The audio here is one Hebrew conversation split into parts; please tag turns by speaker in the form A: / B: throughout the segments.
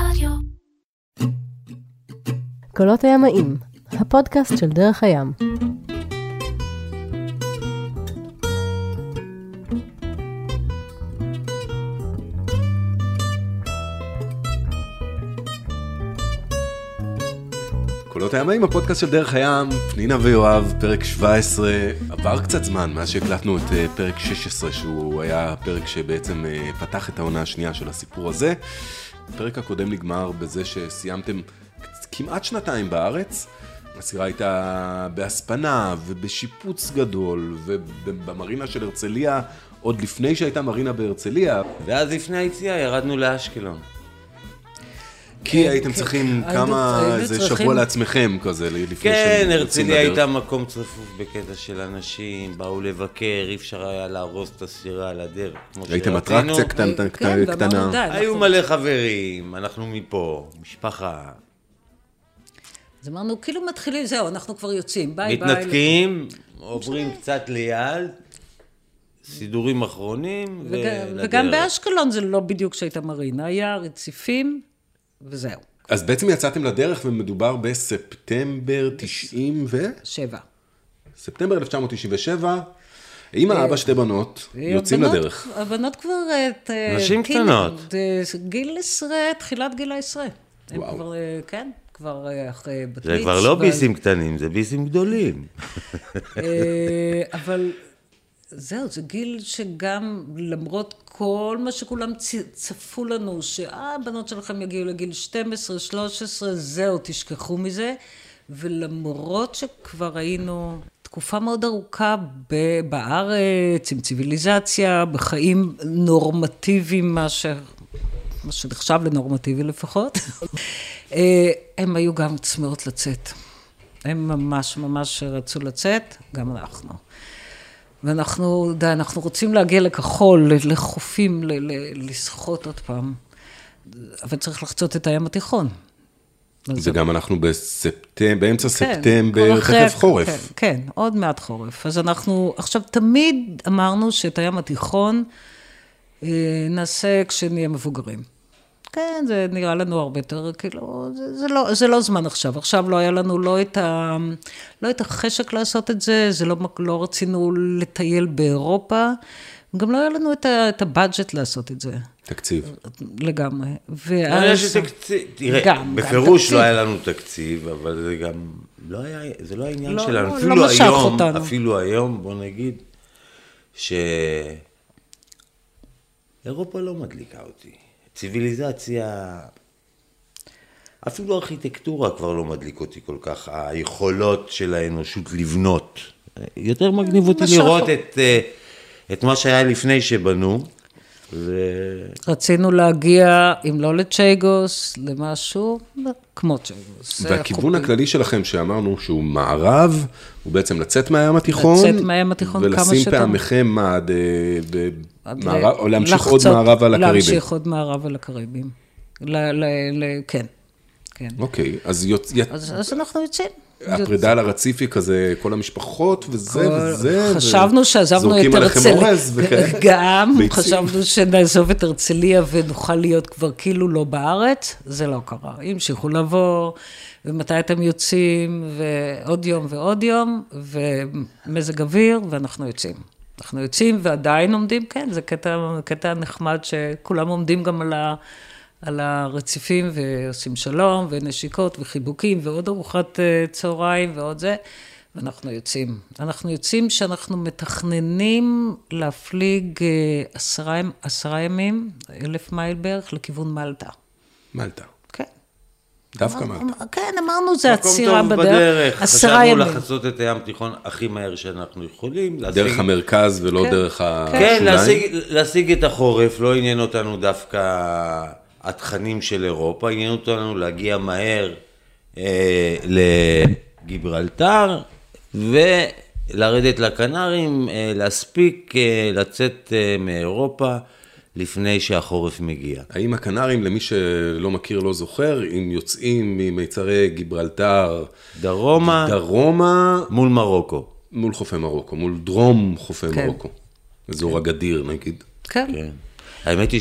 A: רדיו.
B: קולות הימאים, הפודקאסט של דרך הים.
C: קולות הימאים, הפודקאסט של דרך הים, פנינה ויואב, פרק 17. עבר קצת זמן מאז שהקלטנו את אה, פרק 16, שהוא היה הפרק שבעצם אה, פתח את העונה השנייה של הסיפור הזה. הפרק הקודם נגמר בזה שסיימתם כמעט שנתיים בארץ. הסירה הייתה בהספנה ובשיפוץ גדול, ובמרינה של הרצליה, עוד לפני שהייתה מרינה בהרצליה,
D: ואז לפני היציאה ירדנו לאשקלון.
C: כי הייתם
E: כן,
C: צריכים
E: היינו-
C: כמה, איזה
E: צריכים-
C: שבוע לעצמכם כזה, לפני
D: כן,
C: שאתם יוצאים
D: הרצליה. הייתה מקום צפוף בקטע של אנשים, באו לבקר, אי אפשר היה להרוס את הסירה על הדרך.
C: הייתם. אטרקציה קטנ-
E: כן,
C: קטנה.
D: היו מלא חברים, אנחנו מפה, משפחה.
E: אז אמרנו, כאילו מתחילים, זהו, אנחנו כבר יוצאים, ביי ביי.
D: מתנתקים, עוברים קצת ליד, סידורים אחרונים,
E: וג-
D: ולדרך.
E: וגם באשקלון זה לא בדיוק שהייתה מרינה, היה רציפים, וזהו,
C: אז בעצם יצאתם לדרך ומדובר בספטמבר 90 ו...
E: שבע.
C: ספטמבר 1997, אימא, אבא, שתי בנות, יוצאים
E: הבנות-
C: לדרך.
E: הבנות כבר... אה,
D: נשים קטנות.
E: אה, גיל עשרה, תחילת גיל העשרה.
C: וואו.
E: כבר, אה, כן, כבר אה, אחרי בת
D: זה כבר לא ביסים קטנים, זה ביסים גדולים.
E: אה, אבל זהו, זה גיל שגם למרות כל מה שכולם צפו לנו, שאה, הבנות שלכם יגיעו לגיל 12, 13, זהו, תשכחו מזה. ולמרות שכבר היינו תקופה מאוד ארוכה בארץ, עם ציוויליזציה, בחיים נורמטיביים, מה ש... מה שנחשב לנורמטיבי לפחות, אה, הם היו גם צמאות לצאת. הם ממש ממש רצו לצאת, גם אנחנו. ואנחנו, די, אנחנו רוצים להגיע לכחול, לחופים, לשחות עוד פעם. אבל צריך לחצות את הים התיכון.
C: וגם אנחנו בספטמבר, באמצע
E: כן,
C: ספטמבר, תכף חורף.
E: כן, כן, עוד מעט חורף. אז אנחנו, עכשיו, תמיד אמרנו שאת הים התיכון אה, נעשה כשנהיה מבוגרים. כן, זה נראה לנו הרבה יותר, כאילו, זה, זה, לא, זה לא זמן עכשיו. עכשיו לא היה לנו לא את, ה, לא את החשק לעשות את זה, זה לא, לא רצינו לטייל באירופה, גם לא היה לנו את, ה, את הבאג'ט לעשות את זה,
C: תקציב.
E: לגמרי.
D: לא היה
E: ואז...
D: שתקציב, תראה,
E: גם, גם
D: בפירוש
E: תקציב.
D: לא היה לנו תקציב, אבל זה גם, לא היה, זה לא העניין
E: לא,
D: שלנו.
E: לא,
D: אפילו
E: לא משך
D: היום,
E: אותנו.
D: אפילו היום, בוא נגיד, שאירופה לא מדליקה אותי. ציוויליזציה, אפילו ארכיטקטורה כבר לא מדליק אותי כל כך, היכולות של האנושות לבנות. יותר מגניב אותי
E: משך.
D: לראות את, אה, את מה שהיה לפני שבנו. ו...
E: רצינו להגיע, אם לא לצ'ייגוס, למשהו כמו צ'ייגוס.
C: והכיוון
E: החופים.
C: הכללי שלכם, שאמרנו שהוא מערב, הוא בעצם לצאת מהים התיכון.
E: לצאת מהים התיכון כמה
C: ולשים
E: שיותר.
C: פעמיכם מה, עד, אה,
E: עד
C: מערב, או להמשיך עוד
E: לחצות-
C: מערב על הקריבים.
E: להמשיך עוד מערב על הקריבים. ל, ל, ל, כן, כן.
C: אוקיי, אז יוצ... י...
E: אז, אז אנחנו יוצאים.
C: הפרידה על הרציפי כזה, כל המשפחות וזה וזה.
E: חשבנו שעזבנו את
C: זורקים עליכם
E: הרצליה.
C: אורז וכאלה.
E: גם. חשבנו שנעזוב את הרצליה ונוכל להיות כבר כאילו לא בארץ, זה לא קרה. המשיכו לבוא, ומתי אתם יוצאים, ועוד יום ועוד יום, ומזג אוויר, ואנחנו יוצאים. אנחנו יוצאים ועדיין עומדים, כן, זה קטע, קטע נחמד שכולם עומדים גם על ה... על הרציפים ועושים שלום ונשיקות וחיבוקים ועוד ארוחת אה, צהריים ועוד זה, ואנחנו יוצאים. אנחנו יוצאים שאנחנו מתכננים להפליג אה, עשרה, עשרה ימים, אלף מייל בערך, לכיוון מלטה.
C: מלטה.
E: כן.
C: דווקא מלטה.
E: כן, אמרנו זה
D: מקום
E: עצירה
D: טוב
E: בדרך, עשרה
D: חשבנו. לחצות את הים התיכון הכי מהר שאנחנו יכולים.
C: דרך המרכז ולא
E: כן.
C: דרך
D: כן,
C: השוליים.
D: להשיג, להשיג את החורף, לא עניין אותנו דווקא התכנים של אירופה, עניין אותנו להגיע מהר אה, לגיברלטר ולרדת לקנרים, אה, להספיק אה, לצאת אה, מאירופה לפני שהחורף מגיע.
C: האם הקנרים, למי שלא מכיר, לא זוכר, אם יוצאים ממיצרי גיברלטר
D: דרומה
C: דרומה
D: מול מרוקו.
C: מול חופי מרוקו, מול דרום חופי
E: כן.
C: מרוקו. אזור אגדיר נגיד.
E: כן.
D: כן. האמת היא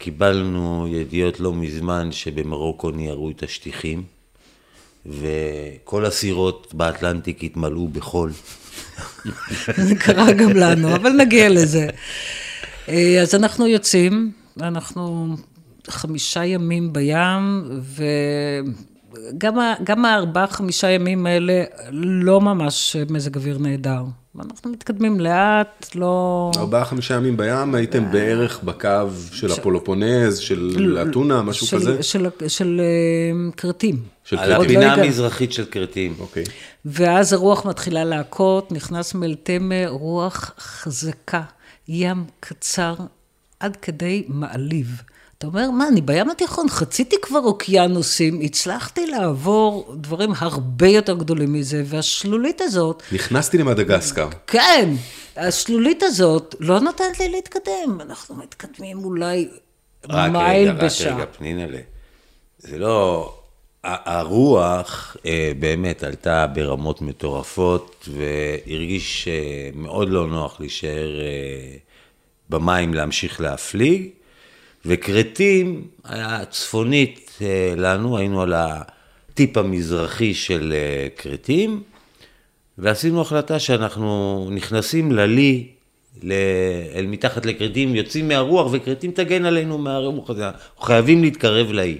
D: קיבלנו ידיעות לא מזמן שבמרוקו ניירו את השטיחים, וכל הסירות באטלנטיק התמלאו בחול.
E: זה קרה גם לנו, אבל נגיע לזה. אה, אז אנחנו יוצאים, אנחנו חמישה ימים בים, ה- גם הארבעה, חמישה ימים האלה לא ממש מזג אוויר נהדר. אנחנו מתקדמים לאט, לא...
C: ארבעה, חמישה ימים בים, הייתם בערך בקו של הפולופונז, של אתונה, משהו
E: של-
C: כזה?
E: של, של אה, כרתים.
C: של
D: על. הפינה המזרחית של כרתים.
C: אוקיי.
E: ואז הרוח מתחילה להכות, נכנס מלטמה, רוח חזקה, ים קצר, עד כדי מעליב. אתה אומר, מה, אני בים התיכון, חציתי כבר אוקיינוסים, הצלחתי לעבור דברים הרבה יותר גדולים מזה, והשלולית הזאת,
C: נכנסתי למדגסקר.
E: כן, השלולית הזאת לא נותנת לי להתקדם. אנחנו מתקדמים אולי
D: רק
E: מייל
D: רגע, רק
E: בשעה.
D: רגע, פנינלה. זה לא... הרוח אה, באמת עלתה ברמות מטורפות, והרגיש אה, מאוד לא נוח להישאר אה, במים להמשיך להפליג, וכרתים היה צפונית אה, לנו, היינו על הטיפ המזרחי של אה, כרתים, ועשינו החלטה שאנחנו נכנסים ללי, אל מתחת לכרתים, יוצאים מהרוח, וכרתים תגן עלינו מהרוח הזה. אנחנו חייבים להתקרב לאי,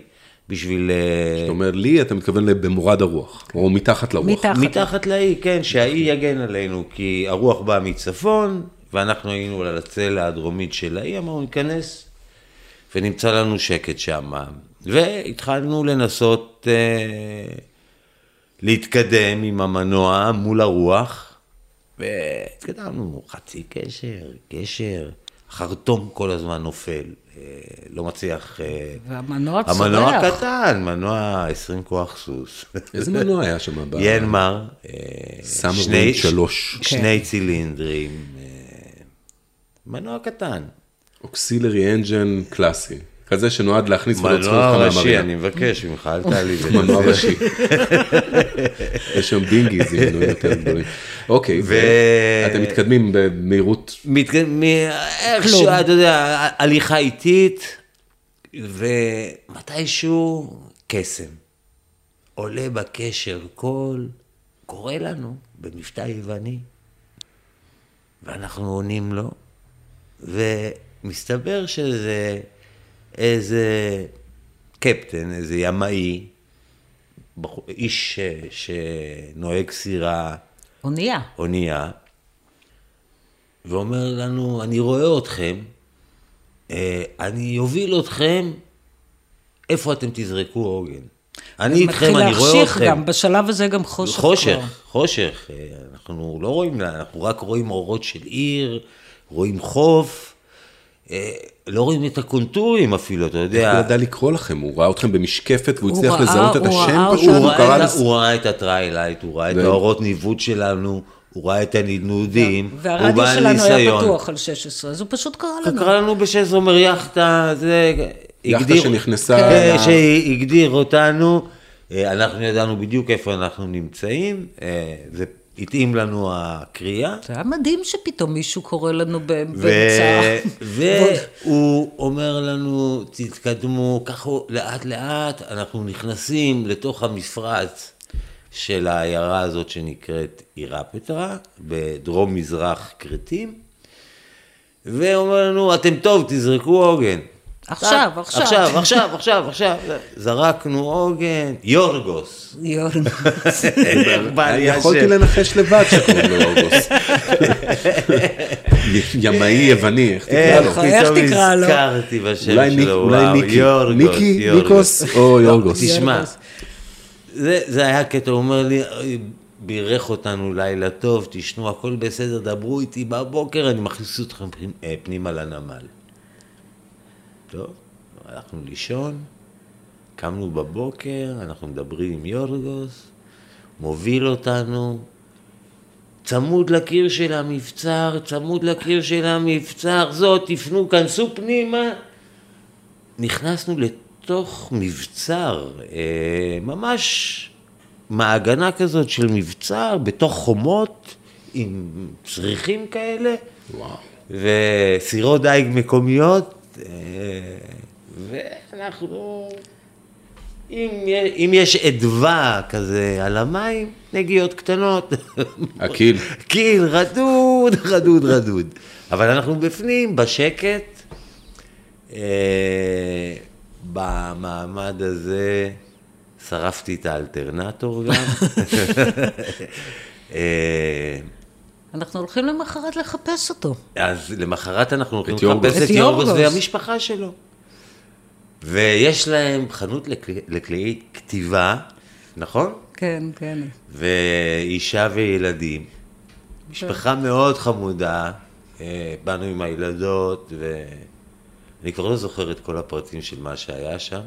D: בשביל... אה,
C: אתה אומר לי, אתה מתכוון במורד הרוח, או מתחת לרוח.
E: מתחת.
D: מתחת לאי, כן, שהאי יגן עלינו, כי הרוח באה מצפון, ואנחנו היינו על הצלע הדרומית של האי, אמרנו, ניכנס, ונמצא לנו שקט שם. והתחלנו לנסות אה, להתקדם עם המנוע מול הרוח, והתקדמנו, חצי קשר, קשר, חרטום כל הזמן נופל, אה, לא מצליח... אה,
E: והמנוע
D: המנוע
E: צורח.
D: קטן, מנוע 20 כוח סוס.
C: איזה מנוע היה שם?
D: ינמר, אה, שני-
C: Wind שלוש.
D: שני צילינדרים, אה, מנוע קטן.
C: auxiliary engine קלאסי. כזה שנועד להכניס ולא צריך
D: מנוע
C: אותך
D: ראשי,
C: מהמרינה.
D: אני מבקש ממך, אל תעלי את זה.
C: מנוע ראשי. יש שם dinghies עם מנועים יותר גדולים. אוקיי,
D: ו-
C: ואתם מתקדמים במהירות.
D: מתק- מ- איכשהו,
E: כלום.
D: אתה יודע, הליכה איטית, ומתישהו קסם. עולה בקשר קול, קורא לנו במבטא יווני, ואנחנו עונים לו, ומסתבר שזה איזה קפטן, איזה ימאי, איש ש- שנוהג סירה,
E: אונייה.
D: אונייה, ואומר לנו, אני רואה אתכם, אה, אני אוביל אתכם, איפה אתם תזרקו עוגן? אני איתכם, אני רואה
E: מתחיל
D: אתכם.
E: להחשיך גם, בשלב הזה גם חושך כבר.
D: חושך, חושך. אה, אנחנו לא רואים, אנחנו רק רואים אורות של עיר, רואים חוף, לא רואים את הקונטורים אפילו, אתה
C: הוא
D: יודע.
C: ידע לקרוא לכם, הוא ראה אתכם במשקפת והוא
E: הוא
C: הצליח לזהות את
E: הוא
C: השם פשוט. הוא
D: הוא
C: קרא
D: ראה, את,
C: לס...
D: הוא ראה את ה trilight, הוא ראה את האורות ניווט שלנו, הוא ראה את הנדנודים, הוא
E: והרדיו
D: בעל
E: שלנו היה
D: ניסיון.
E: פתוח על 16, אז הוא פשוט קרא לנו.
D: קרא לנו בשש אומר יאכטה, זה...
C: יאכטה שנכנסה
D: כן, שהגדיר אותנו, אה, אנחנו ידענו בדיוק איפה אנחנו נמצאים, אה, זה התאים לנו הקריאה.
E: זה היה מדהים שפתאום מישהו קורא לנו באמצע.
D: והוא אומר לנו, תתקדמו, ככה לאט לאט, אנחנו נכנסים לתוך המפרץ של העיירה הזאת שנקראת אירפטרה, בדרום מזרח כרתים, ואומר לנו, אתם טוב, תזרקו עוגן.
E: עכשיו, עכשיו.
D: עכשיו, עכשיו, עכשיו, עכשיו. זרקנו עוגן, יורגוס. לי
C: יכולתי. לנחש לבד שקוראים לו אוגוס. ימאי יווני, איך תקרא
D: איך
C: לו?
E: איך
D: פתאום
E: תקרא לו?
D: הזכרתי בשם שלו, וואו,
C: ניקי.
D: יורגוס,
C: ניקי,
D: יורגוס.
C: ניקוס או יורגוס?
D: תשמע,
E: יורגוס.
D: זה, היה קטע, הוא אומר לי, "אוי, בירך אותנו לילה טוב, תשנו, הכל בסדר, דברו איתי בבוקר, אני מכניס אתכם אה, פנימה לנמל. טוב, הלכנו לישון, קמנו בבוקר, אנחנו מדברים עם יורגוס, מוביל אותנו, צמוד לקיר של המבצר, צמוד לקיר של המבצר, זאת, תפנו, כנסו פנימה. נכנסנו לתוך מבצר, אה, ממש מעגנה כזאת של מבצר, בתוך חומות, עם צריכים כאלה,
C: וואו.
D: וסירות דייג מקומיות. ואנחנו... אם, אם יש אדווה כזה על המים, נגיעות קטנות.
C: הקיל.
D: קיל, רדוד, רדוד, רדוד. אבל אנחנו בפנים, בשקט. אה, במעמד הזה שרפתי את האלטרנטור גם. אה,
E: אנחנו הולכים למחרת לחפש אותו.
D: אז למחרת אנחנו הולכים. לחפש את יורגוס. והמשפחה שלו. ויש להם חנות לקלי- לכלי כתיבה, נכון?
E: כן, כן.
D: ואישה וילדים. משפחה מאוד חמודה, אה, באנו עם הילדות, ואני כבר לא זוכר את כל הפרטים של מה שהיה שם.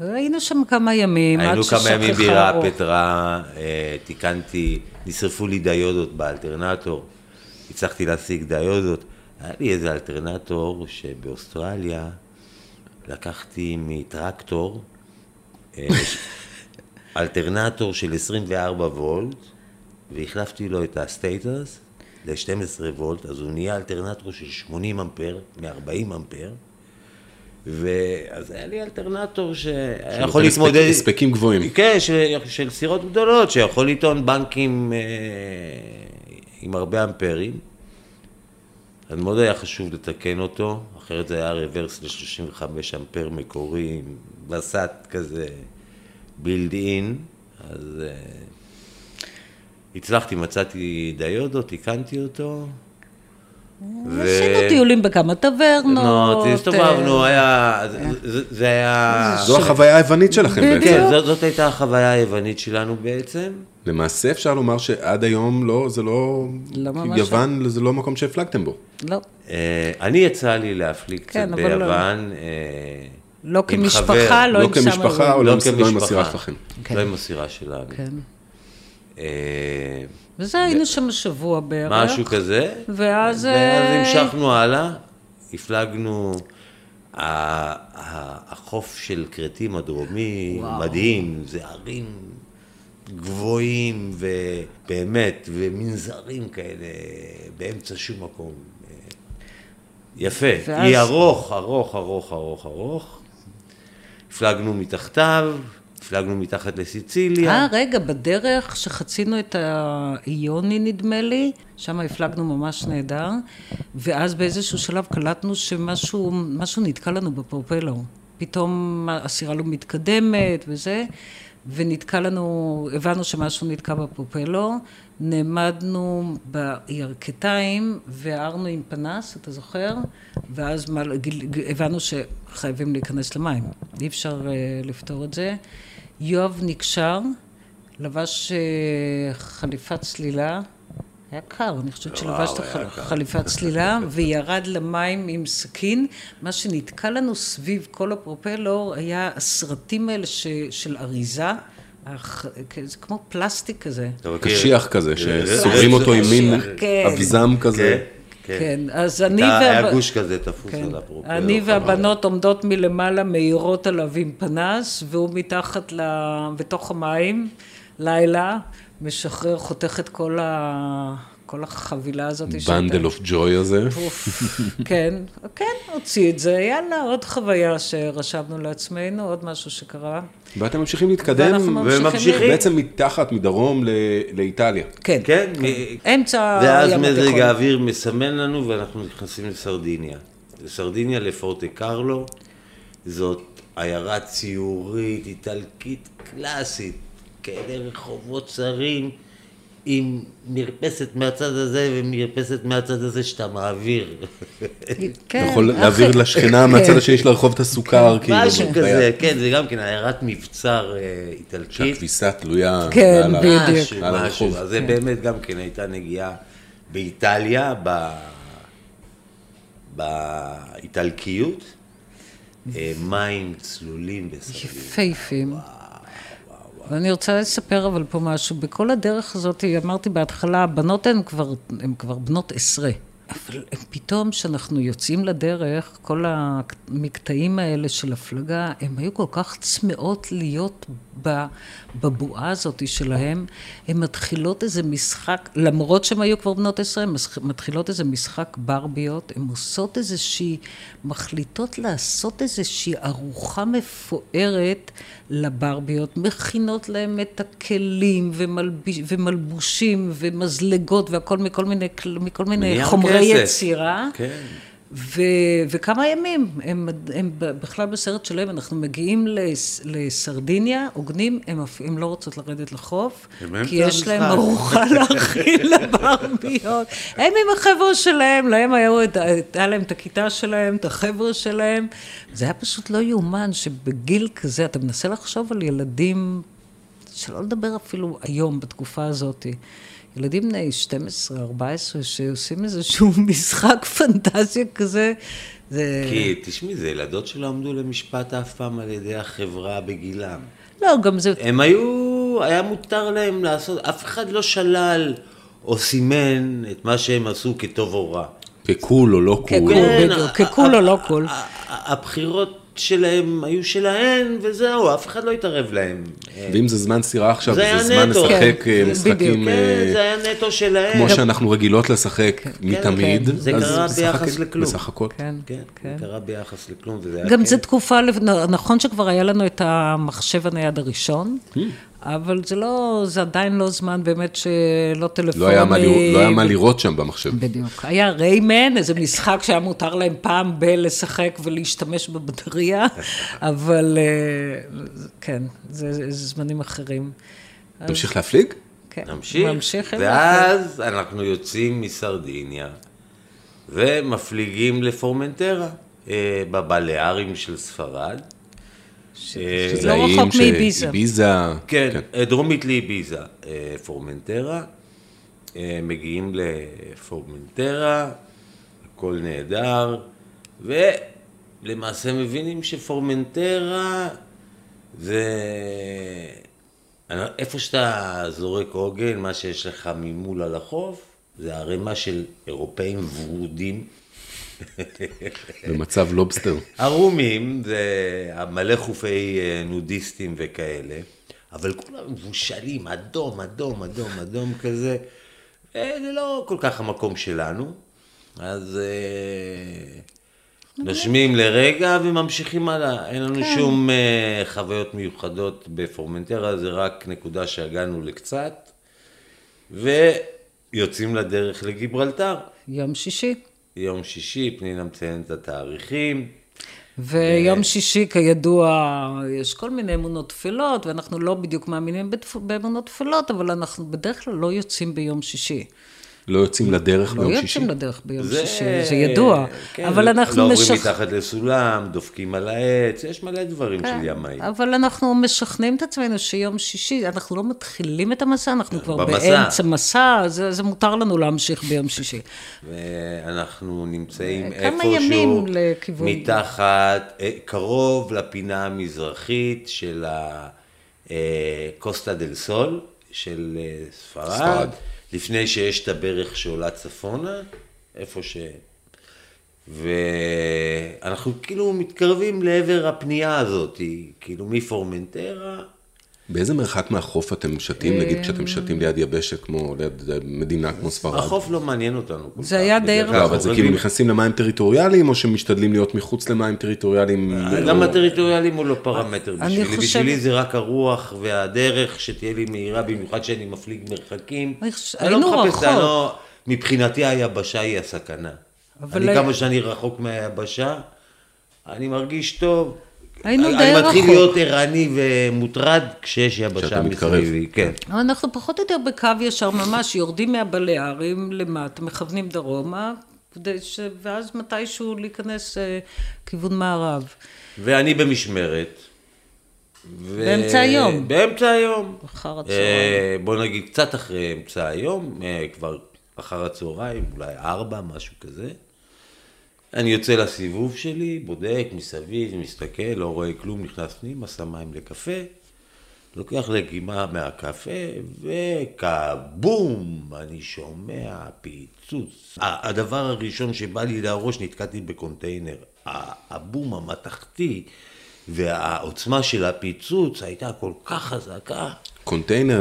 E: היינו שם כמה ימים, עד
D: היינו כמה
E: ששכחה
D: ימים בירה
E: האור.
D: פטרה, אה, תיקנתי, נשרפו לי דיודות באלטרנטור, הצלחתי להשיג דיודות. היה לי איזה אלטרנטור שבאוסטרליה לקחתי מטרקטור, אה, אלטרנטור של 24 וולט, והחלפתי לו את ה stators ל-12 וולט, אז הוא נהיה אלטרנטור של 80 אמפר, מ-40 אמפר. ואז היה לי אלטרנטור שהיה יכול
C: שנותן
D: להתמודד...
C: הספק- הספקים גבוהים.
D: כן, של, של סירות גדולות, שיכול לטעון בנקים אה, עם הרבה אמפרים. אז מאוד היה חשוב לתקן אותו, אחרת זה היה רוורס ל-35 אמפר מקורי, וסת כזה בילד אין, אז אה, הצלחתי, מצאתי דיודו, תיקנתי אותו.
E: עשינו טיולים בכמה טברנות.
D: נו, הסתובבנו,
E: אה,
D: היה, זה- היה...
C: זו החוויה היוונית שלכם. בעצם.
D: כן, זאת, הייתה החוויה היוונית שלנו בעצם.
C: למעשה אפשר לומר שעד היום לא, זה לא...
E: לא ממש
C: יוון זה לא מקום שהפלגתם בו.
E: לא,
D: אה, אני יצא לי להפליג קצת
E: כן, אבל לא.
D: ביוון.
E: לא כמשפחה, לא
C: לא
E: עם
C: כמשפחה. או
D: לא
C: לא עם- לא עם
D: כמשפחה.
C: הסירה שלכם.
E: כן.
D: לא עם הסירה שלנו.
E: כן.
D: אה,
E: וזה היינו שם שבוע בערך.
D: משהו כזה.
E: ואז,
D: ואז
E: אה,
D: המשכנו הלאה, הפלגנו, החוף של כרתים הדרומי מדהים, זה ערים גבוהים ובאמת, ומנזרים כאלה באמצע שום מקום. יפה,
E: ואז-
D: אי ארוך, ארוך, ארוך, ארוך, ארוך. הפלגנו מתחתיו, הפלגנו מתחת לסיציליה.
E: אה, רגע, בדרך שחצינו את האיוני, נדמה לי, שם הפלגנו ממש נהדר, ואז באיזשהו שלב קלטנו שמשהו משהו נתקע לנו בפרופלור. פתאום הסירה לא מתקדמת וזה, ונתקע לנו, הבנו שמשהו נתקע בפרופלור, נעמדנו בירכתיים והערנו עם פנס, אתה זוכר? ואז הבנו שחייבים להיכנס למים, אי אפשר אה, לפתור את זה. יואב נקשר, לבש אה, חליפת צלילה, היה קר, אני חושבת שלבשת חליפת צלילה, וירד למים עם סכין. מה שנתקע לנו סביב כל הפרופלור היה הסרטים האלה ש, של אריזה, הח- זה כמו פלסטיק כזה.
C: קשיח כזה,
D: אה,
C: שסוגרים אותו עם מין
E: כן.
C: אביזם כזה.
D: כן,
E: כן, אז אני
D: הייתה- היה גוש כזה תפוס
E: כן.
D: על הפרופלור.
E: אני
D: חבל.
E: והבנות עומדות מלמעלה, מאירות עליו עם פנס, והוא מתחת ל... בתוך המים, לילה, משחרר, חותך את כל, ה... כל החבילה הזאת.
C: bundle of ג'וי הזה.
E: כן, כן, הוציא את זה, יאללה, עוד חוויה שרשמנו לעצמנו, עוד משהו שקרה.
C: ואתם ממשיכים להתקדם,
D: וממשיכים.
C: בעצם מתחת, מדרום ל- לאיטליה.
E: כן,
D: כן, מ-
E: אמצע
D: ואז מזג. האוויר מסמן לנו ואנחנו נכנסים לסרדיניה. לסרדיניה, לפורטה קרלו, זאת עיירה ציורית, איטלקית קלאסית, כאלה רחובות צרים, עם מרפסת מהצד הזה ומרפסת מהצד הזה שאתה מעביר.
E: כן,
C: יכול להעביר לשכנה מהצד
E: כן.
C: השני של הרחוב את הסוכר, כאילו.
D: משהו. כזה, כן, זה גם כן עיירת מבצר אה, איטלקית.
C: שהכביסה תלויה
E: כן, בדיוק.
D: משהו, משהו. אז זה באמת גם כן הייתה נגיעה באיטליה, ב... באיטלקיות. אה, מים צלולים בסרדין.
E: יפהפים. ואני רוצה לספר אבל פה משהו. בכל הדרך הזאת, אמרתי בהתחלה, הבנות הן כבר, הן כבר בנות עשרה. אבל פתאום כשאנחנו יוצאים לדרך, כל המקטעים האלה של הפלגה, הן היו כל כך צמאות להיות בבועה הזאת שלהם, הן מתחילות איזה משחק, למרות שהן היו כבר בנות עשרה, הן מתחילות איזה משחק ברביות, הן עושות איזושהי, מחליטות לעשות איזושהי ארוחה מפוארת לברביות, מכינות להם את הכלים ומלביש, ומלבושים ומזלגות והכל מכל מיני, מכל מיני חומרי. יצירה. כן. ו, וכמה ימים, הם, הם בכלל בסרט שלהם, אנחנו מגיעים לס, לסרדיניה, הוגנים, הם, הם לא רוצות לרדת לחוף, כי יש להם ארוחה להכין לברביות. הם עם החבר'ה שלהם, להם היה, היה להם את הכיתה שלהם, את החבר'ה שלהם. זה היה פשוט לא יאומן שבגיל כזה, אתה מנסה לחשוב על ילדים, שלא לדבר אפילו היום, בתקופה הזאת. ילדים בני 12, 14, שעושים איזשהו משחק פנטזיה כזה,
D: זה... כי, תשמעי, זה ילדות שלא עמדו למשפט אף פעם על ידי החברה בגילם.
E: לא, גם זה...
D: הם היו, היה מותר להם לעשות, אף אחד לא שלל או סימן את מה שהם עשו כטוב או רע.
C: כ cool או לא cool.
E: כן, כ cool או לא cool.
D: הבחירות שלהם היו שלהם, וזהו, אף אחד לא התערב להם.
C: ואם זה זמן סירה עכשיו, זה, זה זמן לשחק כן,
D: אה,
C: משחקים...
D: כן, אה, זה היה נטו שלהם.
C: כמו שאנחנו רגילות לשחק כן, מתמיד.
D: כן, זה קרה ביחס לכלום.
C: בסך הכל.
D: כן, כן. זה קרה ביחס לכלום, וזה היה
E: גם זו תקופה, נכון שכבר היה לנו את המחשב הנייד הראשון, hmm. אבל זה לא, זה עדיין לא זמן באמת שלא טלפוני.
C: לא היה מה, לא היה מה לראות שם במחשב.
E: בדיוק. היה ריימן, איזה משחק שהיה מותר להם פעם בלשחק ולהשתמש בבטריה, אבל אה, כן, זה, זה זמנים אחרים.
C: תמשיך להפליג?
D: כן. נמשיך. נמשיך ואז אנחנו יוצאים מסרדיניה ומפליגים לפורמנטרה, אה, בבלארים של ספרד.
E: שזה לא רחוק מאביזה.
C: איביזה.
D: כן, כן, דרומית לאביזה. אה, פורמנטרה, אה, מגיעים לפורמנטרה, הכל נהדר, ולמעשה מבינים שפורמנטרה זה... איפה שאתה זורק עוגן, מה שיש לך ממול על החוף, זה ערימה של אירופאים ורודים.
C: במצב לובסטר.
D: ערומים, זה מלא חופי אה, נודיסטים וכאלה, אבל כולם מבושלים, אדום, אדום, אדום, אדום כזה. אה, זה לא כל כך המקום שלנו, אז אה, נושמים לרגע וממשיכים הלאה. אין לנו כן. שום חוויות מיוחדות בפורמנטרה, זה רק נקודה שהגענו לקצת, ויוצאים לדרך לגיברלטר.
E: יום שישי.
D: יום שישי, פנינה מציינת את התאריכים.
E: ויום שישי, כידוע, יש כל מיני אמונות תפלות, ואנחנו לא בדיוק מאמינים באמונות תפלות, אבל אנחנו בדרך כלל לא יוצאים ביום שישי.
C: לא יוצאים לדרך
E: לא
C: ביום
E: שישי? לא יוצאים לדרך ביום זה... שישי, זה ידוע.
D: כן, אבל אנחנו לא עוברים משכ... מתחת לסולם, דופקים על העץ, יש מלא דברים כן, של ימאים.
E: אבל אנחנו משכנעים את עצמנו שיום שישי, אנחנו לא מתחילים את המסע, אנחנו כבר במסע. באמצע מסע, זה, זה מותר לנו להמשיך ביום שישי.
D: ואנחנו נמצאים איפשהו, מתחת, אה, קרוב לפינה המזרחית של הקוסטה דל סול, של אה, ספרד. לפני שיש את הברך שעולה צפונה, איפה ש... ואנחנו כאילו מתקרבים לעבר הפנייה הזאת, כאילו מפורמנטרה
C: באיזה מרחק מהחוף אתם שתים, נגיד כשאתם שתים ליד יבשת כמו, ליד מדינה כמו ספרד?
D: החוף לא מעניין אותנו.
E: זה היה די רחוק.
C: לא, אבל זה כאילו נכנסים למים טריטוריאליים, או שמשתדלים להיות מחוץ למים טריטוריאליים?
D: למה טריטוריאליים הוא לא פרמטר בשבילי? בשבילי זה רק הרוח והדרך שתהיה לי מהירה, במיוחד שאני מפליג מרחקים.
E: היינו לא רחוק. לא-
D: מבחינתי היבשה היא הסכנה. אני כמה שאני רחוק מהיבשה, אני מרגיש טוב.
E: היינו די רחוק.
D: אני מתחיל להיות ערני ומוטרד כשיש יבשה מסביבי, כן.
E: אנחנו פחות או יותר בקו ישר ממש, יורדים מהבלערים למטה, מכוונים דרומה, ש... ואז מתישהו להיכנס uh, כיוון מערב.
D: ואני במשמרת.
E: ו... באמצע היום.
D: באמצע היום.
E: אחר הצהריים. Uh,
D: בוא נגיד קצת אחרי אמצע היום, uh, כבר אחר הצהריים, אולי ארבע, משהו כזה. אני יוצא לסיבוב שלי, בודק מסביב, מסתכל, לא רואה כלום, נכנס פנימה, שם מים לקפה, לוקח לגימה מהקפה, וכבום, אני שומע פיצוץ. הדבר הראשון שבא לי לראש, נתקעתי בקונטיינר. הבום המתכתי והעוצמה של הפיצוץ הייתה כל כך חזקה.
C: קונטיינר,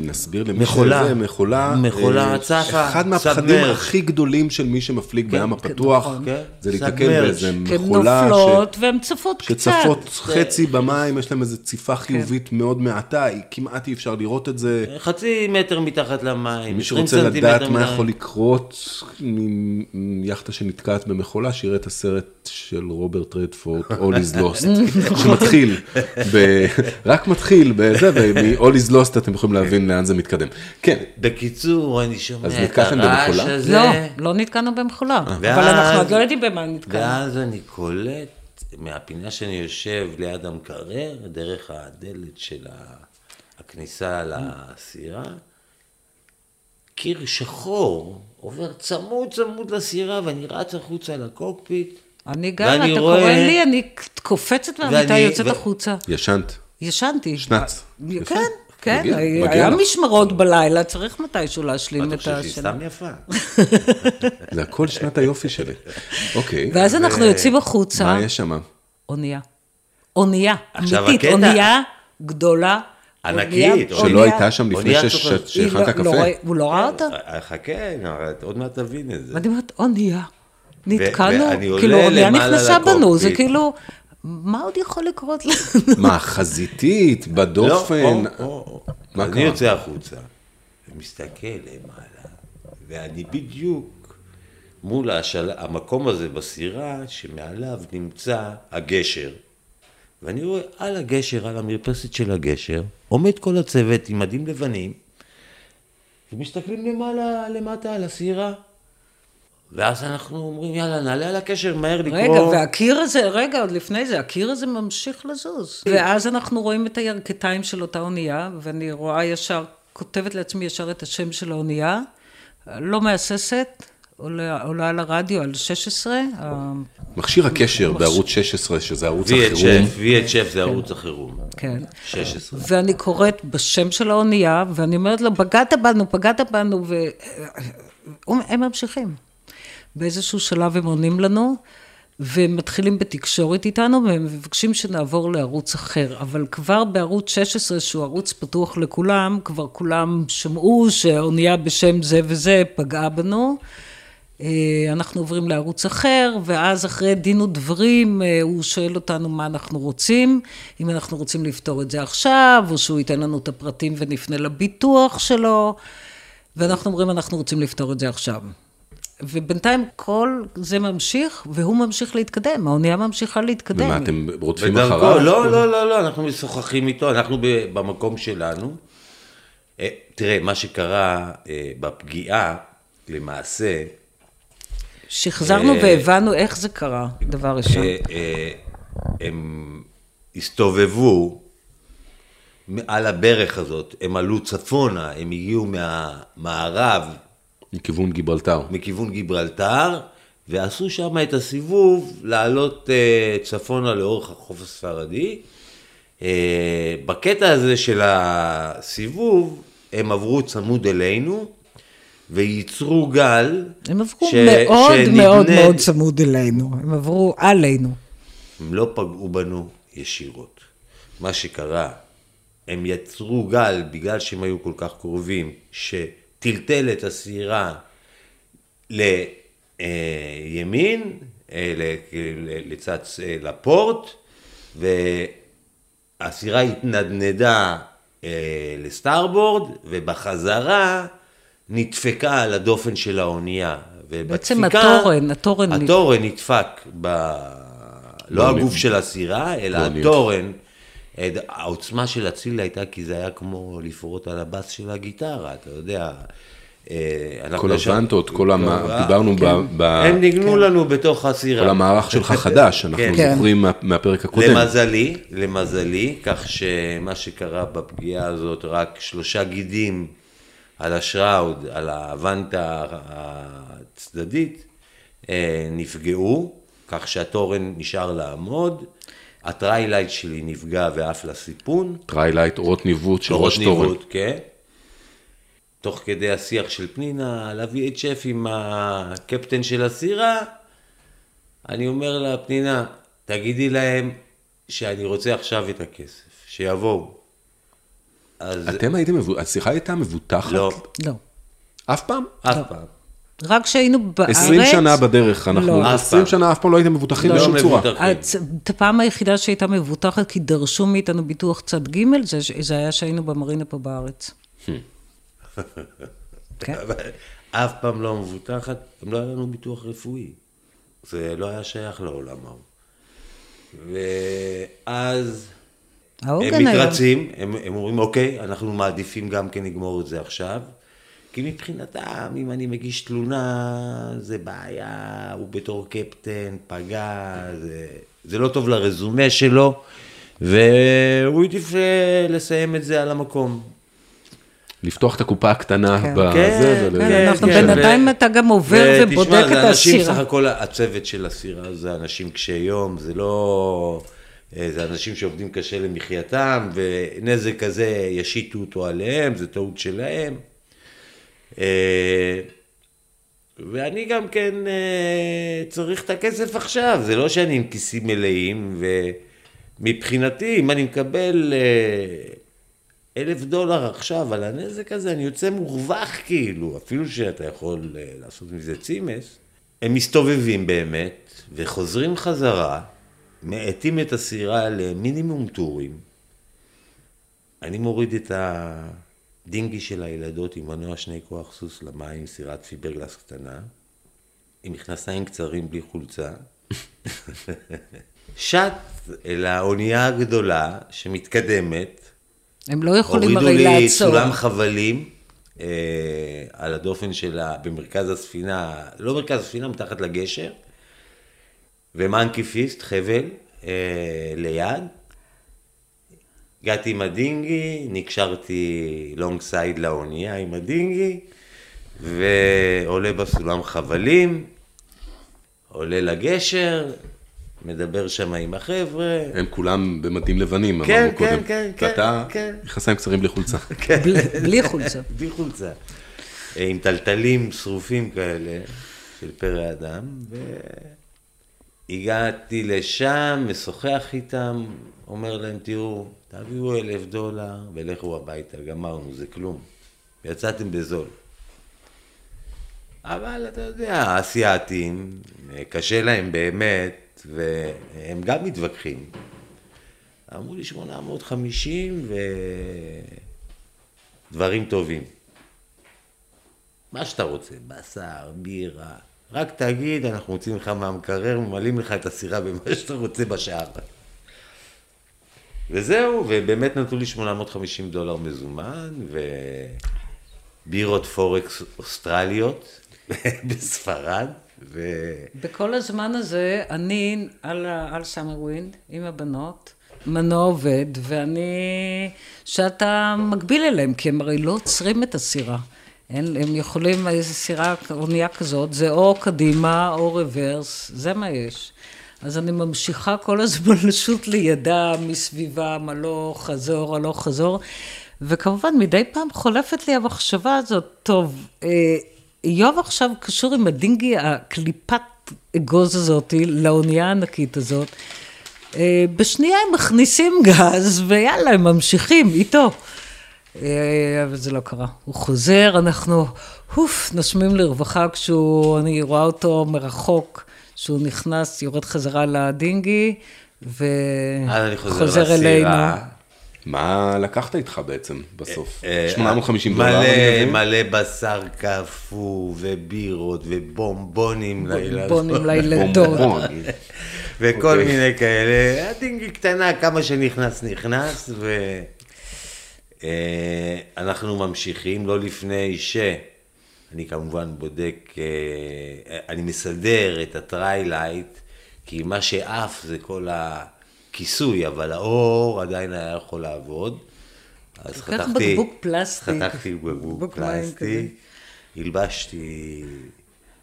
C: נסביר למי
D: מכולה.
C: שזה, מכולה.
D: מכולה
C: אה,
D: צפה,
C: אחד מהפחדים. הכי גדולים של מי שמפליג בים הפתוח,
E: נכון.
D: כן.
C: זה להיתקל
D: submerged.
C: באיזה
E: כי הן
C: מכולה
E: נופלות
C: ש-
E: והן צפות קצת.
C: שצפות חצי במים, יש להם איזו ציפה
D: כן.
C: חיובית מאוד מעטה, היא- כמעט אי אפשר לראות את זה.
D: חצי מטר מתחת למים,
C: מי
D: 20
C: שרוצה לדעת מה. יכול לקרות מיאכטה שנתקעת במכולה, שיראה את הסרט של רוברט רדפורד, All is Lost, שמתחיל, ב... רק מתחיל בזה, ומ-All is Lost אתם יכולים להבין לאן זה מתקדם. כן,
D: בקיצור, אני שומע
C: אז
D: את הרעש? הזה.
E: לא, לא נתקענו במכולה. אבל
D: ואז-
E: אנחנו עוד לא יודעים במה נתקענו.
D: ואז אני קולט מהפינה שאני יושב ליד המקרר, דרך הדלת של ה- הכניסה לסירה, קיר שחור עובר צמוד צמוד לסירה, ואני רץ החוצה לקוקפיט.
E: אני גם, אתה
D: רואה-
E: קורא לי, אני קופצת מהמיטה, יוצאת
D: ו-
E: החוצה.
C: ישנת.
E: ישנתי.
C: שנץ.
E: כן, כן,
C: מגיע-
E: היה
C: מגיע
E: היה
C: לך.
E: משמרות בלילה, צריך מתישהו להשלים
D: אתה
E: את
D: חושב שהיא. סתם יפה?
C: זה הכל שנת היופי שלי. אוקיי.
E: ואז אנחנו יוצאים החוצה,
C: מה יש שם?
E: אונייה. אונייה, אמיתית,
D: הקטע-
E: אונייה גדולה.
D: ענקית,
E: אונייה-
D: שלא
C: הייתה שם לפני שהכנת
E: לא- לא
C: קפה?
E: ראה- הוא לא ראה אותה?
D: אה, חכה, עוד מעט תבין את זה.
E: ואני אומרת, אונייה. נתקענו,
D: ואני עולה
E: כאילו אונייה נכנסה בנו, זה. כאילו, מה עוד יכול לקרות לנו?
C: מה, חזיתית, בדופן?
D: לא, אני? יוצא החוצה, ומסתכל למעלה, ואני בדיוק מול השל... המקום הזה בסירה, שמעליו נמצא הגשר. ואני רואה על הגשר, על המרפסת של הגשר, עומד כל הצוות עם מדים לבנים, ומסתכלים למעלה, למטה על הסירה. ואז אנחנו אומרים, יאללה, נעלה על הקשר, מהר לקרוא.
E: רגע, והקיר הזה, רגע, עוד לפני זה, הקיר הזה ממשיך לזוז. ואז אנחנו רואים את הירכתיים של אותה אונייה, ואני רואה ישר, כותבת לעצמי ישר את השם של האונייה, לא מהססת, עולה, עולה על הרדיו, על 16, ה-
C: מכשיר הקשר בערוץ 16, שזה ערוץ החירום.
D: VHF, VHF זה ערוץ החירום.
E: כן.
D: 16.
E: ואני קוראת בשם של האונייה, ואני אומרת לו, פגעת בנו, פגעת בנו, והם ממשיכים. באיזשהו שלב הם עונים לנו, ומתחילים בתקשורת איתנו, והם מבקשים שנעבור לערוץ אחר. אבל כבר בערוץ 16, שהוא ערוץ פתוח לכולם, כבר כולם שמעו שהאונייה בשם זה וזה פגעה בנו. אה, אנחנו עוברים לערוץ אחר, ואז אחרי דין ודברים, אה, הוא שואל אותנו מה אנחנו רוצים, אם אנחנו רוצים לפתור את זה עכשיו, או שהוא ייתן לנו את הפרטים ונפנה לביטוח שלו, ואנחנו אומרים, אנחנו רוצים לפתור את זה עכשיו. ובינתיים כל זה ממשיך, והוא ממשיך להתקדם, האונייה ממשיכה להתקדם.
C: ומה, אתם רודפים
D: בדרכו,
C: אחריו?
D: לא, לא, לא, לא, אנחנו משוחחים איתו, אנחנו במקום שלנו. אה, תראה, מה שקרה אה, בפגיעה, למעשה,
E: שחזרנו
D: אה,
E: והבנו איך זה קרה, דבר ראשון.
D: הם הסתובבו מעל הברך הזאת, הם עלו צפונה, הם הגיעו מהמערב,
C: מכיוון גיברלטר.
D: מכיוון גיברלטר, ועשו שם את הסיבוב לעלות אה, צפונה לאורך החוף הספרדי. אה, בקטע הזה של הסיבוב, הם עברו צמוד אלינו, וייצרו גל.
E: הם עברו
D: ש-
E: מאוד
D: שנבנה-
E: מאוד מאוד צמוד אלינו, הם עברו עלינו.
D: הם לא פגעו בנו ישירות. מה שקרה, הם יצרו גל בגלל שהם היו כל כך קרובים, שטלטל את הסירה לימין, אה, לצד, אה, לפורט, והסירה התנדנדה אה, לסטארבורד, ובחזרה נדפקה על הדופן של האונייה.
E: בעצם התורן, התורן
D: התורן נדפק ב... לא
C: באונייה.
D: הגוף של הסירה, אלא
C: באונייה.
D: התורן. אה, העוצמה של הציל הייתה כי זה היה כמו לפרוט על הבאס של הגיטרה, אתה יודע. אה,
C: כל הוונטות, כל המ...
D: אה,
C: דיברנו ב... ב...
D: הם ניגנו לנו בתוך הסירה.
C: כל המערך שלך חדש, אנחנו
D: כן.
C: זוכרים מה- מהפרק הקודם.
D: למזלי, למזלי, כך שמה שקרה בפגיעה הזאת, רק שלושה גידים על ה shroud, על הוונטה הצדדית, אה, נפגעו, כך שהתורן נשאר לעמוד. ה trilight שלי נפגע ועף לסיפון.
C: trilight, אורות ניווט של
D: אורות
C: ראש תורן.
D: ניווט, כן. תוך כדי השיח של פנינה על ה-VHF עם הקפטן של הסירה, אני אומר לה, פנינה, תגידי להם שאני רוצה עכשיו את הכסף, שיבואו. אז
C: אתם הייתם, מבו- השיחה הייתה מבוטחת?
D: לא,
E: לא.
C: אף פעם?
D: אף פעם.
E: רק כשהיינו בארץ...
C: 20 שנה בדרך, אנחנו,
E: לא.
D: אף
C: 20
D: פעם.
C: שנה אף פעם לא הייתם מבוטחים
D: לא
C: בשום צורה.
D: מבוטחים.
E: הצ- את הפעם היחידה שהייתה מבוטחת, כי דרשו מאיתנו ביטוח צד ג', זה, זה היה שהיינו במרינה פה בארץ. כן.
D: אבל אף פעם לא מבוטחת, גם לא היה לנו ביטוח רפואי. זה לא היה שייך לעולם ההוא. ואז הם. מתרצים, הם, הם אומרים, אוקיי, אנחנו מעדיפים גם כן לגמור את זה עכשיו. כי מבחינתם, אם אני מגיש תלונה, זה בעיה, הוא בתור קפטן, פגע, זה, זה לא טוב לרזומה שלו, והוא העדיף אה, לסיים את זה על המקום.
C: לפתוח את הקופה הקטנה
E: כן.
C: בזה,
D: כן,
C: ול-
E: כן, אנחנו בינתיים אתה גם עובר ובודק
D: ותשמע,
E: את
D: זה אנשים,
E: הסירה.
D: סך הכל הצוות של הסירה זה אנשים קשי יום, זה לא... אה, זה אנשים שעובדים קשה למחייתם, ונזק כזה ישיתו אותו עליהם, זה טעות שלהם. אה, ואני גם כן אה, צריך את הכסף עכשיו, זה לא שאני עם כיסים מלאים, ומבחינתי, אם אני מקבל אה, אלף דולר עכשיו על הנזק הזה, אני יוצא מורווח כאילו, אפילו שאתה יכול לעשות מזה צימס. הם מסתובבים באמת, וחוזרים חזרה, מאטים את הסירה למינימום טורים. אני מוריד את הדינגי של הילדות עם מנוע שני כוח סוס למים, סירת פיברגלס קטנה, עם מכנסיים קצרים בלי חולצה. שט אל האונייה הגדולה שמתקדמת,
E: הם לא יכולים
D: הורידו
E: הרי
D: לי
E: לעצור.
D: סולם חבלים אה, על הדופן שלה במרכז הספינה, לא מרכז הספינה, מתחת לגשר, ומאנקי פיסט, חבל, אה, ליד. הגעתי עם הדינגי, נקשרתי לונג סייד לאונייה עם הדינגי, ועולה בסולם חבלים, עולה לגשר, מדבר שם עם החבר'ה,
C: הם כולם במדים לבנים,
D: כן,
C: אמרנו
D: כן,
C: קודם.
D: כן, כן,
C: ואתה,
D: כן.
C: מכנסיים קצרים בלי חולצה.
E: בלי- בלי חולצה.
D: בלי חולצה. אה, עם טלטלים שרופים כאלה של פרא אדם, והגעתי לשם, משוחח איתם, אומר להם, תראו, תביאו אלף דולר ולכו הביתה, גמרנו, זה כלום. יצאתם בזול. אבל אתה יודע, האסייתים, קשה להם באמת, והם גם מתווכחים. אמרו לי 850 ודברים טובים. מה שאתה רוצה, בשר, בירה, רק תגיד, אנחנו מוצאים לך מהמקרר, ממלאים לך את הסירה במה שאתה רוצה בשער. וזהו, ובאמת נתנו לי 850 דולר מזומן, ובירות Fourex אוסטרליות בספרד, ו...
E: בכל הזמן הזה, אני על, על Summer Wind עם הבנות, מנוע עובד, ואני, שאתה מגביל אליהם, כי הם הרי לא עוצרים את הסירה. אין, הם יכולים, איזו סירה, אונייה כזאת, זה או קדימה או רוורס, זה מה יש. אז אני ממשיכה כל הזמן לשוט לידה, מסביבם, הלוך, חזור, הלוך, חזור. וכמובן, מדי פעם חולפת לי המחשבה הזאת, טוב, אה, איוב עכשיו קשור עם הדינגי, הקליפת אגוז הזאתי, לאונייה הענקית הזאת. אה, בשנייה הם מכניסים גז, ויאללה, הם ממשיכים איתו. אה, אבל זה לא קרה. הוא חוזר, אנחנו, אוף, נושמים לרווחה כשהוא, אני רואה אותו מרחוק, שהוא נכנס, יורד חזרה לדינגי,
D: אז אני חוזר
E: וחוזר אלינו.
C: מה לקחת איתך בעצם בסוף?
D: אה,
C: 850 דולר,
D: מלא,
C: אני מבין?
D: מלא בשר קפוא, ובירות, ובומבונים לילדות.
E: בונים לילדות.
D: וכל
C: אוקיי.
D: מיני כאלה. ה dinghy קטנה, כמה שנכנס, נכנס, ואנחנו ממשיכים, לא לפני ש... אני כמובן בודק, אה, אני מסדר את ה trilight, כי מה שעף זה כל הכיסוי, אבל האור עדיין היה יכול לעבוד. אז חתכתי...
E: בקבוק פלסטיק.
D: חתכתי בקבוק פלסטיק, הלבשתי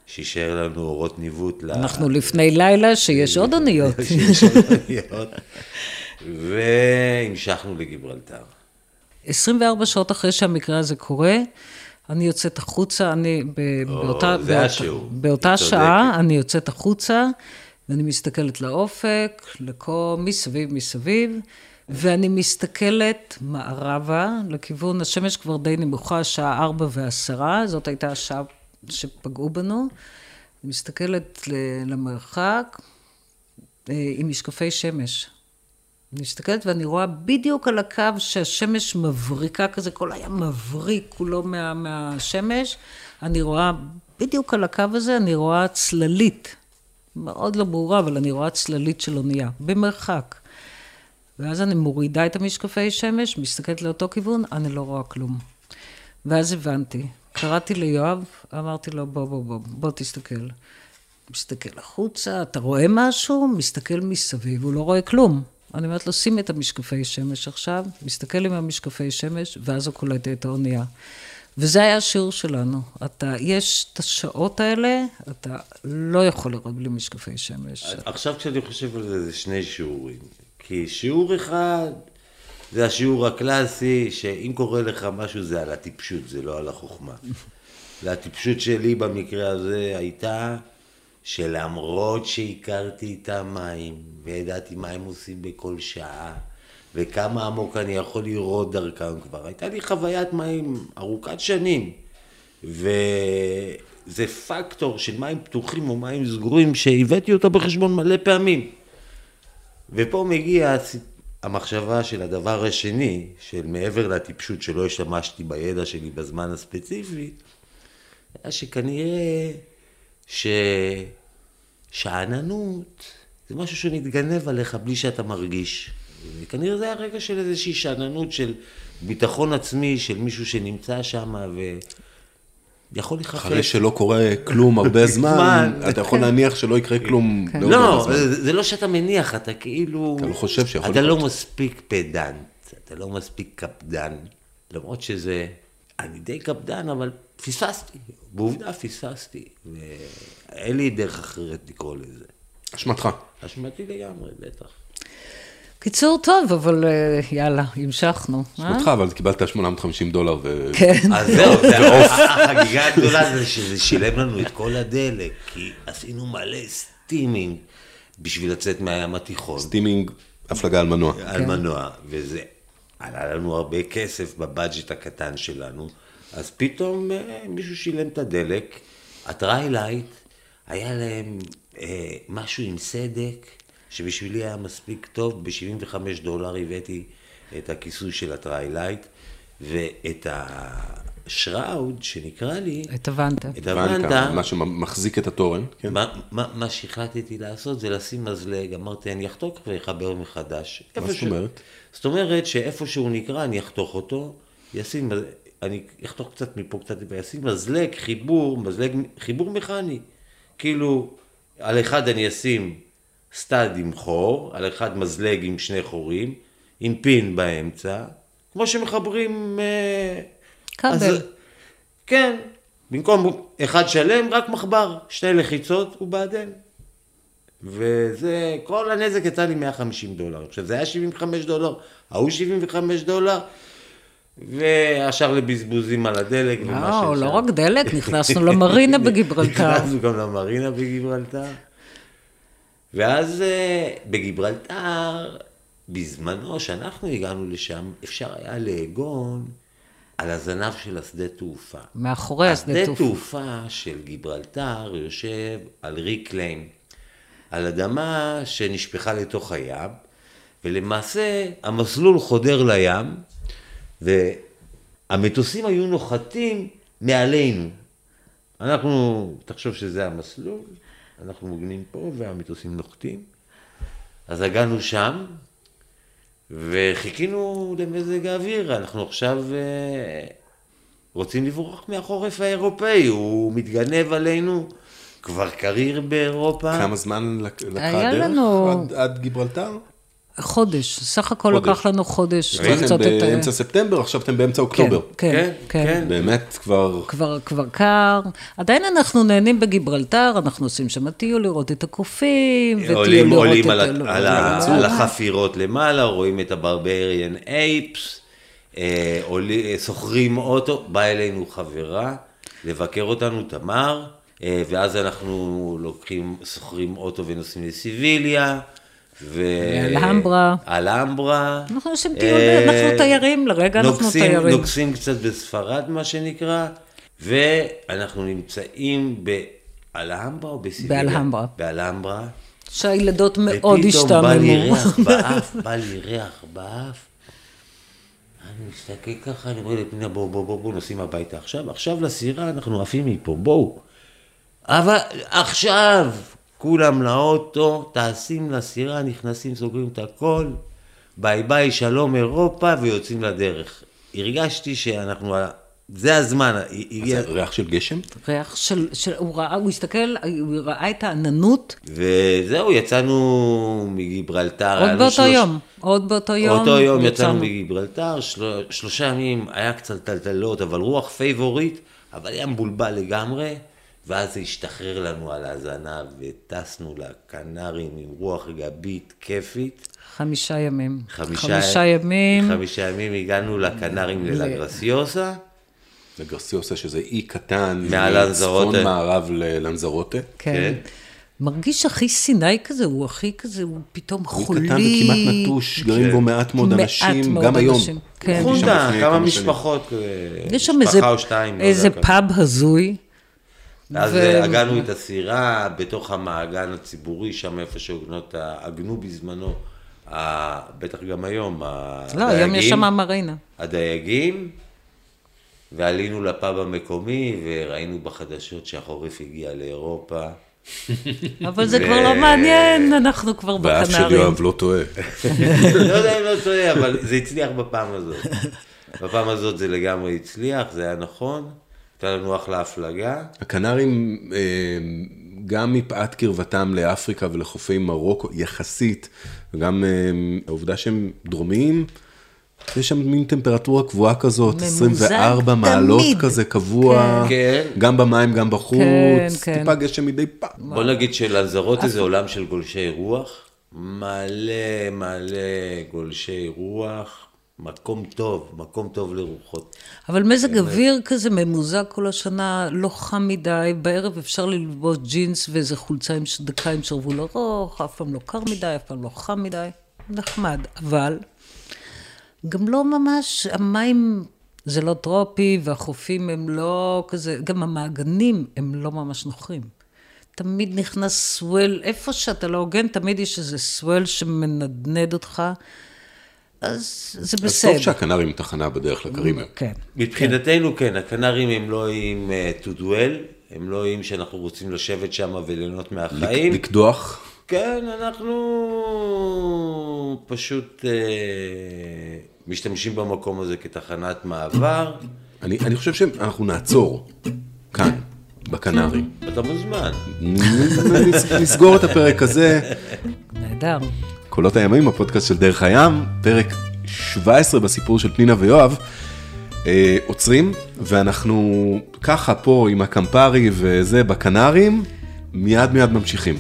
D: שישאר לנו אורות ניווט. ל-
E: אנחנו לפני לילה שיש עוד אוניות.
D: שיש עוד אוניות. והמשכנו לגיברלטר.
E: 24 שעות אחרי שהמקרה הזה קורה, אני יוצאת החוצה, אני ב-
D: או,
E: באותה, באות-. באותה שעה. אני יוצאת החוצה, ואני מסתכלת לאופק, לכל, מסביב, מסביב, ואני מסתכלת מערבה, לכיוון, השמש כבר די נמוכה, שעה ארבע ועשרה, זאת הייתה השעה שפגעו בנו. אני מסתכלת למרחק אה, עם משקפי שמש. אני מסתכלת ואני רואה בדיוק על הקו שהשמש מבריקה כזה, כל הים מבריק כולו מה, מהשמש. אני רואה, בדיוק על הקו הזה, אני רואה צללית. מאוד לא ברורה, אבל אני רואה צללית של אונייה, במרחק. ואז אני מורידה את המשקפי שמש, מסתכלת לאותו כיוון, אני לא רואה כלום. ואז הבנתי. קראתי ליואב, אמרתי לו, בוא, בוא, בוא, בוא תסתכל. מסתכל החוצה, אתה רואה משהו? מסתכל מסביב, הוא לא רואה כלום. אני אומרת לו, שים את המשקפי שמש עכשיו, מסתכל עם המשקפי שמש, ואז הוא קולט את האונייה. וזה היה השיעור שלנו. אתה, יש את השעות האלה, אתה לא יכול לראות בלי משקפי שמש.
D: עכשיו כשאני חושב על זה, זה שני שיעורים. כי שיעור אחד, זה השיעור הקלאסי, שאם קורה לך משהו זה על הטיפשות, זה לא על החוכמה. והטיפשות שלי במקרה הזה הייתה שלמרות שהכרתי את המים, וידעתי מה הם עושים בכל שעה, וכמה עמוק אני יכול לראות דרכם כבר, הייתה לי חוויית מים ארוכת שנים. וזה פקטור של מים פתוחים או מים סגורים שהבאתי אותו בחשבון מלא פעמים. ופה מגיע הסיפ- המחשבה של הדבר השני, של מעבר לטיפשות שלא השתמשתי בידע שלי בזמן הספציפי, היה שכנראה ששאננות זה משהו שמתגנב עליך בלי שאתה מרגיש. וכנראה זה היה רגע של איזושהי שאננות של ביטחון עצמי של מישהו שנמצא שם ויכול לחפש.
C: אחרי שלא קורה כלום הרבה זמן. אתה יכול להניח שלא יקרה כלום.
E: כן.
C: בעוד הרבה
D: לא. זה, לא שאתה מניח, אתה כאילו...
C: אתה לא חושב שיכול
D: אתה
C: לקרות.
D: לא מספיק פדנט, אתה לא מספיק קפדן, למרות שזה... אני די קפדן, אבל פספסתי, בעובדה פספסתי, ואין לי דרך אחרת לקרוא לזה.
C: אשמתך.
D: אשמתי לגמרי, בטח.
E: קיצור טוב, אבל אה, יאללה, המשכנו. אה?
C: אשמתך, אבל קיבלת 850 דולר ו...
E: כן.
D: אז זהו, זה- החגיגה הגדולה זה שזה שילם לנו את כל הדלק, כי עשינו מלא סטימים בשביל לצאת מהים התיכון.
C: steaming, הפלגה על מנוע.
D: על מנוע, וזה עלה לנו הרבה כסף ב budget הקטן שלנו, אז פתאום אה, מישהו שילם את הדלק, ה trilight, היה להם אה, משהו עם סדק, שבשבילי היה מספיק טוב, ב-75 דולר הבאתי את הכיסוי של ה trilight, ואת ה shroud שנקרא לי,
E: את הוונטה.
D: את הוונטה,
C: מה שמחזיק את התורן. כן.
D: מה, מה, מה שהחלטתי לעשות זה לשים מזלג, אמרתי אני אחתוך ואחבר מחדש.
C: מה זאת
D: ש-
C: אומרת?
D: זאת אומרת שאיפה שהוא נקרע אני אחתוך אותו, ישים, אני אחתוך קצת מפה קצת מפה, ישים מזלג, חיבור, מזלג, חיבור מכני. כאילו, על אחד אני אשים סטאד עם חור, על אחד מזלג עם שני חורים, עם פין באמצע, כמו שמחברים... אה,
E: כבל.
D: כן, במקום אחד שלם, רק מחבר, שתי לחיצות ובעדן. וזה, כל הנזק יצא לי 150 דולר. עכשיו, זה היה 75 דולר, ההוא 75 דולר, והשאר לבזבוזים על הדלק ומה
E: לא,
D: שאפשר.
E: לא רק דלק, נכנסנו למרינה בגיברלטר.
D: נכנסנו גם למרינה בגיברלטר. ואז אה, בגיברלטר, בזמנו, שאנחנו הגענו לשם, אפשר היה לאגון על הזנב של השדה תעופה.
E: מאחורי השדה
D: השדה
E: תעופה.
D: תעופה של גיברלטר יושב על reclaim, על אדמה שנשפכה לתוך הים, ולמעשה המסלול חודר לים, והמטוסים היו נוחתים מעלינו. אנחנו, תחשוב שזה המסלול, אנחנו מוגנים פה והמטוסים נוחתים. אז הגענו שם, וחיכינו למזג האוויר, אנחנו עכשיו אה, רוצים לברוח מהחורף האירופאי, הוא מתגנב עלינו, כבר קריר באירופה.
C: כמה זמן לק- לקחה הדרך
E: לנו-
C: עד- עד גיברלטר?
E: חודש, סך הכל
C: חודש.
E: לקח לנו חודש.
C: התחלתם
E: לחצות את
C: באמצע ספטמבר, עכשיו אתם באמצע
E: כן,
C: אוקטובר.
E: כן,
D: כן,
E: כן.
D: כן.
C: באמת כבר...
E: כבר, כבר קר. עדיין אנחנו נהנים בגיברלטר, אנחנו עושים שם טיול לראות את הקופים, וטיול
D: עולים,
E: לראות
D: עולים
E: את
D: על,
E: ה-
D: ה- על, ה- על החפירות למעלה, רואים את הברבריאן אייפס, עולים- אה, שוכרים אוטו, באה אלינו חברה לבקר אותנו, תמר, אה, ואז אנחנו לוקחים, שוכרים אוטו ונוסעים לסיביליה. ו...
E: אלהמברה.
D: אלהמברה.
E: אנחנו עושים טיול,
D: אה,
E: אנחנו תיירים, לרגע אנחנו
D: נוגסים-
E: תיירים.
D: נוגסים קצת בספרד, מה שנקרא, ואנחנו נמצאים באלהמברה או בסיביליה?
E: באלהמברה.
D: באלהמברה.
E: שהילדות מאוד
D: ופתאום בא לי
E: השתעממו.
D: ריח באף, בא לי ריח באף. אני מסתכל ככה, אני אומר לפנינה, בואו, בואו, בואו, בואו, נוסעים הביתה עכשיו, עכשיו לסירה, אנחנו עפים מפה, בואו. אבל עכשיו, כולם לאוטו, טסים לסירה, נכנסים, סוגרים את הכל, ביי ביי, שלום אירופה, ויוצאים לדרך. הרגשתי שאנחנו, זה הזמן, הגיע...
C: זה ריח של גשם?
E: ריח של, של, הוא ראה, הוא הסתכל, הוא ראה את העננות,
D: וזהו, יצאנו מגיברלטר.
E: עוד באותו
D: שלוש-
E: יום, עוד באותו יום.
D: אותו יום יצאנו מגיברלטר, של... שלושה ימים היה קצת טלטלות, אבל רוח favorite, אבל היה מבולבל לגמרי, ואז זה השתחרר לנו על הזנב, וטסנו לקנרים עם רוח גבית כיפית.
E: חמישה ימים.
D: חמישה,
E: חמישה ימים.
D: חמישה ימים הגענו לקנרים ללגרסיוסה.
C: זה גרסיוסה, שזה אי קטן,
D: מעל לנזרוטה.
C: צפון מערב ללנזרוטה.
E: כן.
D: כן.
E: מרגיש הכי סיני כזה, הוא הכי כזה, הוא פתאום
C: אי
E: חולי.
C: קטן וכמעט נטוש, גרים בו מעט מאוד
E: מעט
C: אנשים,
E: מאוד
C: גם היום.
E: כן.
D: חונדה, כמה. משפחות, אה,
E: יש שם
D: משפחה
E: איזה,
D: או שתיים. לא
E: איזה. פאב הזוי.
D: אז
E: ו-
D: הגענו את הסירה בתוך המעגן הציבורי, שם איפה שעוגנות, עגנו בזמנו, בטח גם היום,
E: לא, היום יש
D: הדייגים,
E: שם מרינה.
D: הדייגים, ועלינו לפאב המקומי, וראינו בחדשות שהחורף הגיע לאירופה.
E: אבל זה כבר לא מעניין, אנחנו כבר
C: והאף של
E: בקנרים.
C: יואב לא טועה.
D: לא יודע אם לא טועה, אבל זה הצליח בפעם הזאת. בפעם הזאת זה לגמרי הצליח, זה היה נכון, הייתה לנו אחלה הפלגה.
C: הקנרים, אה, גם מפאת קרבתם לאפריקה ולחופי מרוקו, יחסית, וגם אה, העובדה שהם דרומיים, יש שם מין טמפרטורה קבועה כזאת,
E: ממוזג
C: 24 מעלות
E: תמיד.
C: כזה קבוע,
D: כן.
C: גם במים, גם בחוץ,
E: כן, כן.
C: טיפה גשם מדי פעם.
D: בוא נגיד שלנזרוטה זה עולם של גולשי רוח, מלא מלא גולשי רוח, מקום טוב, מקום טוב לרוחות.
E: אבל מזג אוויר כזה ממוזג כל השנה, לא חם מדי, בערב אפשר ללבוש ג'ינס ואיזה חולצה עם דקה עם שרוול ארוך, אף פעם לא קר מדי, אף פעם לא חם מדי, נחמד. אבל גם לא ממש, המים זה לא טרופי, והחופים הם לא כזה, גם המעגנים הם לא ממש נוחים. תמיד נכנס סוול, איפה שאתה לא הוגן, תמיד יש איזה סוול שמנדנד אותך, אז זה
C: אז
E: בסדר.
C: טוב שהקנרים תחנה בדרך לקריביה.
E: כן.
D: מבחינתנו כן, הקנרים הם לא איים uh, to dwell, הם לא איים שאנחנו רוצים לשבת שם וליהנות מהחיים.
C: לקדוח,
D: כן, אנחנו פשוט uh, משתמשים במקום הזה כתחנת מעבר.
C: אני אני חושב שאנחנו נעצור כאן, בקנרים.
D: אתה מוזמן.
C: נסגור את הפרק הזה.
E: נהדר.
C: קולות הימים, הפודקאסט של דרך הים, פרק 17 בסיפור של פנינה ויואב. אה, עוצרים, ואנחנו ככה פה עם הקמפרי וזה בקנרים, מיד מיד ממשיכים.